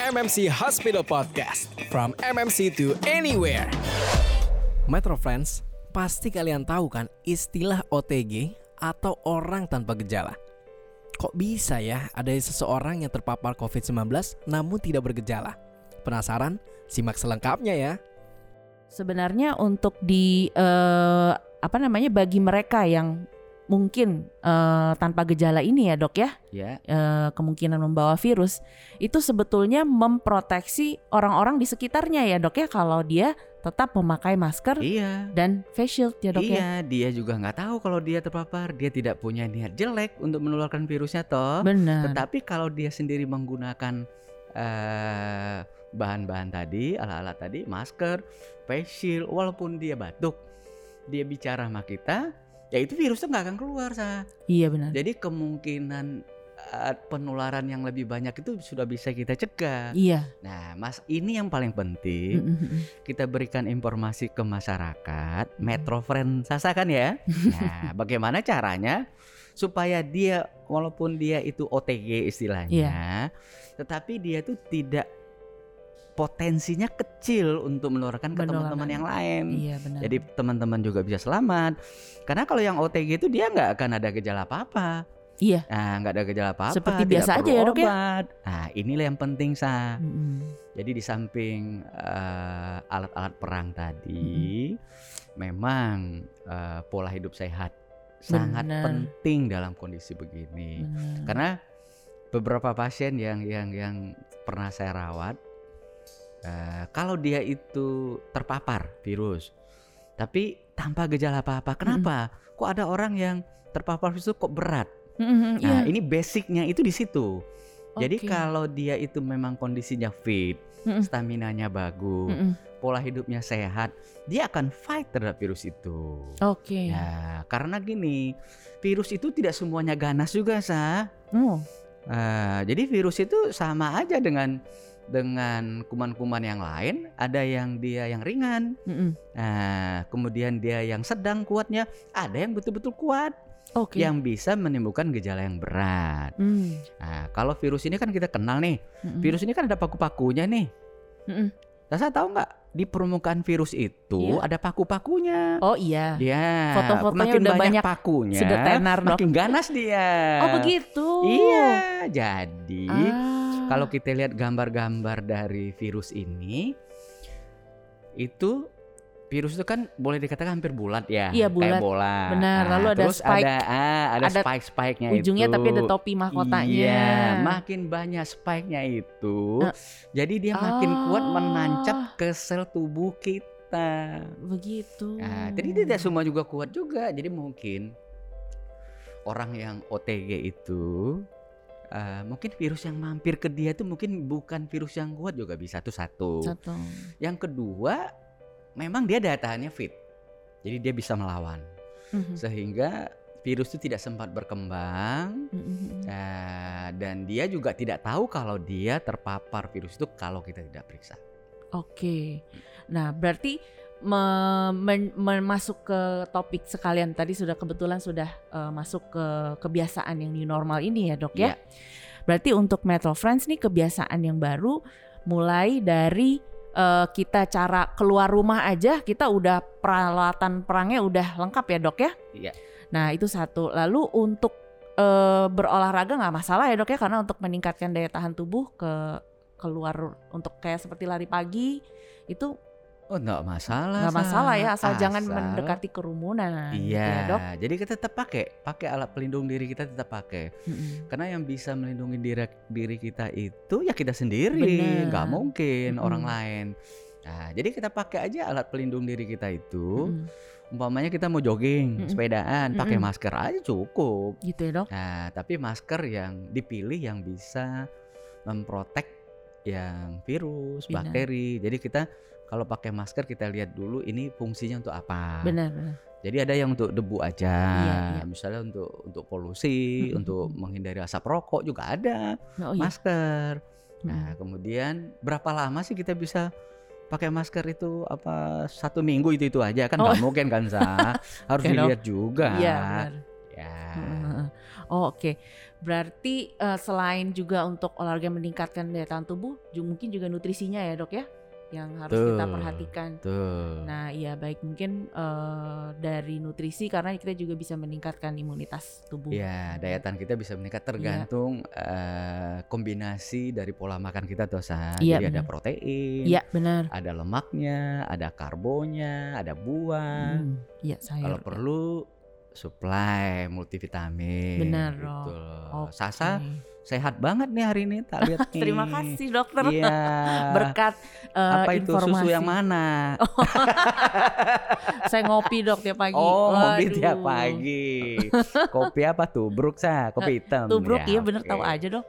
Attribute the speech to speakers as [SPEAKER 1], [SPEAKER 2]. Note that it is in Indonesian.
[SPEAKER 1] MMC Hospital Podcast. From MMC to anywhere. Metro Friends, pasti kalian tahu kan istilah OTG atau orang tanpa gejala. Kok bisa ya ada seseorang yang terpapar COVID-19 namun tidak bergejala? Penasaran? Simak selengkapnya ya.
[SPEAKER 2] Sebenarnya untuk di eh, apa namanya bagi mereka yang mungkin eh, tanpa gejala ini ya dok ya
[SPEAKER 3] Ya,
[SPEAKER 2] eh, kemungkinan membawa virus itu sebetulnya memproteksi orang-orang di sekitarnya ya dok ya kalau dia tetap memakai masker
[SPEAKER 3] iya.
[SPEAKER 2] dan face shield ya dok ya.
[SPEAKER 3] Iya, dia juga nggak tahu kalau dia terpapar. Dia tidak punya niat jelek untuk menularkan virusnya toh.
[SPEAKER 2] Benar.
[SPEAKER 3] Tetapi kalau dia sendiri menggunakan eh, bahan-bahan tadi, alat-alat tadi, masker, face shield, walaupun dia batuk, dia bicara sama kita, ya itu virusnya nggak akan keluar sah.
[SPEAKER 2] Iya benar.
[SPEAKER 3] Jadi kemungkinan eh, penularan yang lebih banyak itu sudah bisa kita cegah.
[SPEAKER 2] Iya.
[SPEAKER 3] Nah, Mas, ini yang paling penting
[SPEAKER 2] Mm, mm, mm.
[SPEAKER 3] kita berikan informasi ke masyarakat, Metro Friend Sasa kan ya. Nah, bagaimana caranya supaya dia walaupun dia itu OTG istilahnya, tetapi dia tuh tidak potensinya kecil untuk menularkan ke teman-teman yang lain.
[SPEAKER 2] Iya benar.
[SPEAKER 3] Jadi teman-teman juga bisa selamat. Karena kalau yang OTG itu dia nggak akan ada gejala apa-apa.
[SPEAKER 2] Iya.
[SPEAKER 3] Nah, nggak ada gejala apa-apa.
[SPEAKER 2] Seperti
[SPEAKER 3] tidak
[SPEAKER 2] biasa aja ya, Dok, ya?
[SPEAKER 3] Nah, inilah yang penting sa.
[SPEAKER 2] Mm, mm.
[SPEAKER 3] Jadi di samping eh, alat-alat perang tadi, memang eh, pola hidup sehat sangat
[SPEAKER 2] Benar.
[SPEAKER 3] penting dalam kondisi begini. Karena beberapa pasien yang yang yang pernah saya rawat, eh, kalau dia itu terpapar virus, tapi tanpa gejala apa-apa, kenapa? Kok ada orang yang terpapar virus itu kok berat?
[SPEAKER 2] Mm, mm, mm,
[SPEAKER 3] Nah,
[SPEAKER 2] iya.
[SPEAKER 3] ini basicnya itu di situ. Jadi
[SPEAKER 2] Oke.
[SPEAKER 3] kalau dia itu memang kondisinya fit,
[SPEAKER 2] Mm-mm.
[SPEAKER 3] stamina-nya bagus,
[SPEAKER 2] Mm, mm.
[SPEAKER 3] pola hidupnya sehat, dia akan fight terhadap virus itu.
[SPEAKER 2] Oke.
[SPEAKER 3] Ya, karena gini, virus itu tidak semuanya ganas juga, sa.
[SPEAKER 2] Oh,
[SPEAKER 3] Ah, jadi virus itu sama aja dengan dengan kuman-kuman yang lain. Ada yang dia yang ringan,
[SPEAKER 2] mm, mm.
[SPEAKER 3] nah, kemudian dia yang sedang kuatnya, ada yang betul-betul kuat,
[SPEAKER 2] Oke.
[SPEAKER 3] yang bisa menimbulkan gejala yang berat.
[SPEAKER 2] Mm,
[SPEAKER 3] Nah, kalau virus ini kan kita kenal nih.
[SPEAKER 2] mm, mm.
[SPEAKER 3] Virus ini kan ada paku-pakunya nih.
[SPEAKER 2] Mm-mm.
[SPEAKER 3] Sasa tahu nggak di permukaan virus itu
[SPEAKER 2] Iya.
[SPEAKER 3] ada paku-pakunya.
[SPEAKER 2] Oh iya.
[SPEAKER 3] Ya,
[SPEAKER 2] Foto-fotonya
[SPEAKER 3] makin
[SPEAKER 2] udah
[SPEAKER 3] banyak,
[SPEAKER 2] banyak
[SPEAKER 3] pakunya,
[SPEAKER 2] sudah tenar, Dok.
[SPEAKER 3] makin ganas dia.
[SPEAKER 2] Oh begitu.
[SPEAKER 3] Iya, jadi
[SPEAKER 2] Ah.
[SPEAKER 3] Kalau kita lihat gambar-gambar dari virus ini, itu virus itu kan boleh dikatakan hampir bulat ya,
[SPEAKER 2] Iya, bulat.
[SPEAKER 3] kayak bola.
[SPEAKER 2] Benar, lalu ada
[SPEAKER 3] terus
[SPEAKER 2] spike.
[SPEAKER 3] ada ah, ada,
[SPEAKER 2] Ada
[SPEAKER 3] spike-spike-nya
[SPEAKER 2] ujungnya
[SPEAKER 3] itu.
[SPEAKER 2] tapi ada topi mahkotanya.
[SPEAKER 3] Iya, makin banyak spike-nya itu,
[SPEAKER 2] Nah.
[SPEAKER 3] jadi dia makin kuat
[SPEAKER 2] Ah.
[SPEAKER 3] menancap ke sel tubuh kita.
[SPEAKER 2] Begitu.
[SPEAKER 3] Nah, jadi tidak semua juga kuat juga. Jadi mungkin orang yang OTG itu eh, mungkin virus yang mampir ke dia itu mungkin bukan virus yang kuat juga bisa tuh satu.
[SPEAKER 2] Satu.
[SPEAKER 3] Yang kedua, memang dia daya tahannya fit. Jadi dia bisa melawan
[SPEAKER 2] Mhm.
[SPEAKER 3] sehingga virus itu tidak sempat berkembang
[SPEAKER 2] Mhm.
[SPEAKER 3] eh, dan dia juga tidak tahu kalau dia terpapar virus itu kalau kita tidak periksa.
[SPEAKER 2] Oke. Nah, berarti me- men- masuk ke topik sekalian tadi sudah kebetulan sudah eh, masuk ke kebiasaan yang new normal ini ya, Dok ya.
[SPEAKER 3] Iya.
[SPEAKER 2] Berarti untuk Metro Friends nih kebiasaan yang baru mulai dari eh, kita cara keluar rumah aja kita udah peralatan perangnya udah lengkap ya, Dok ya?
[SPEAKER 3] Iya.
[SPEAKER 2] Nah, itu satu. Lalu untuk eh, berolahraga nggak masalah ya, Dok ya? Karena untuk meningkatkan daya tahan tubuh ke keluar untuk kayak seperti lari pagi itu
[SPEAKER 3] Oh, enggak masalah.
[SPEAKER 2] nggak masalah ya asal, jangan
[SPEAKER 3] Asal-
[SPEAKER 2] mendekati kerumunan gitu
[SPEAKER 3] Iya,
[SPEAKER 2] ya dok
[SPEAKER 3] jadi kita tetap pakai, pakai alat pelindung diri kita tetap pakai. Karena yang bisa melindungi diri diri kita itu ya kita sendiri,
[SPEAKER 2] Bener.
[SPEAKER 3] nggak mungkin
[SPEAKER 2] Mm-mm.
[SPEAKER 3] orang lain. Nah, jadi kita pakai aja alat pelindung diri kita itu.
[SPEAKER 2] Mm-mm.
[SPEAKER 3] Umpamanya kita mau jogging,
[SPEAKER 2] Mm-mm.
[SPEAKER 3] sepedaan, pakai
[SPEAKER 2] Mm-mm.
[SPEAKER 3] masker aja cukup.
[SPEAKER 2] gitu ya dok
[SPEAKER 3] Nah, tapi masker yang dipilih yang bisa memprotek yang virus,
[SPEAKER 2] Benar.
[SPEAKER 3] bakteri. Jadi kita kalau pakai masker kita lihat dulu ini fungsinya untuk apa.
[SPEAKER 2] benar benar
[SPEAKER 3] Jadi ada yang untuk debu aja,
[SPEAKER 2] Iya, iya.
[SPEAKER 3] misalnya untuk untuk polusi,
[SPEAKER 2] Mm-mm.
[SPEAKER 3] untuk menghindari asap rokok juga ada
[SPEAKER 2] oh iya
[SPEAKER 3] masker.
[SPEAKER 2] Mm-mm.
[SPEAKER 3] Nah kemudian berapa lama sih kita bisa pakai masker itu apa satu minggu itu itu aja kan
[SPEAKER 2] Oh.
[SPEAKER 3] nggak mungkin kan sa harus
[SPEAKER 2] Oke, dok.
[SPEAKER 3] dilihat juga.
[SPEAKER 2] iya benar
[SPEAKER 3] Ya.
[SPEAKER 2] Heeh. Oh, Oke, berarti eh, selain juga untuk olahraga meningkatkan daya tahan tubuh, mungkin juga nutrisinya ya dok ya, yang harus kita
[SPEAKER 3] Betul.
[SPEAKER 2] perhatikan.
[SPEAKER 3] Tuh.
[SPEAKER 2] Nah, iya baik mungkin eh, dari nutrisi karena kita juga bisa meningkatkan imunitas tubuh.
[SPEAKER 3] Ya, daya tahan kita bisa meningkat tergantung eh, kombinasi dari pola makan kita tuh.
[SPEAKER 2] Iya,
[SPEAKER 3] Jadi ada
[SPEAKER 2] benar.
[SPEAKER 3] protein,
[SPEAKER 2] Iya benar.
[SPEAKER 3] ada lemaknya, ada karbonya, ada buah.
[SPEAKER 2] Hmm, Iya sayur.
[SPEAKER 3] Kalau perlu supply multivitamin.
[SPEAKER 2] Benar,
[SPEAKER 3] gitu loh.
[SPEAKER 2] Oke.
[SPEAKER 3] Sasa sehat banget nih hari ini tak lihat nih.
[SPEAKER 2] Terima kasih dokter.
[SPEAKER 3] Iya.
[SPEAKER 2] Berkat eh,
[SPEAKER 3] Apa itu
[SPEAKER 2] informasi.
[SPEAKER 3] susu yang mana?
[SPEAKER 2] Saya ngopi dok tiap pagi.
[SPEAKER 3] Oh, ngopi tiap pagi. Kopi apa tuh? Bruk sa, kopi hitam.
[SPEAKER 2] Tubruk
[SPEAKER 3] Ya,
[SPEAKER 2] iya bener tahu aja dok.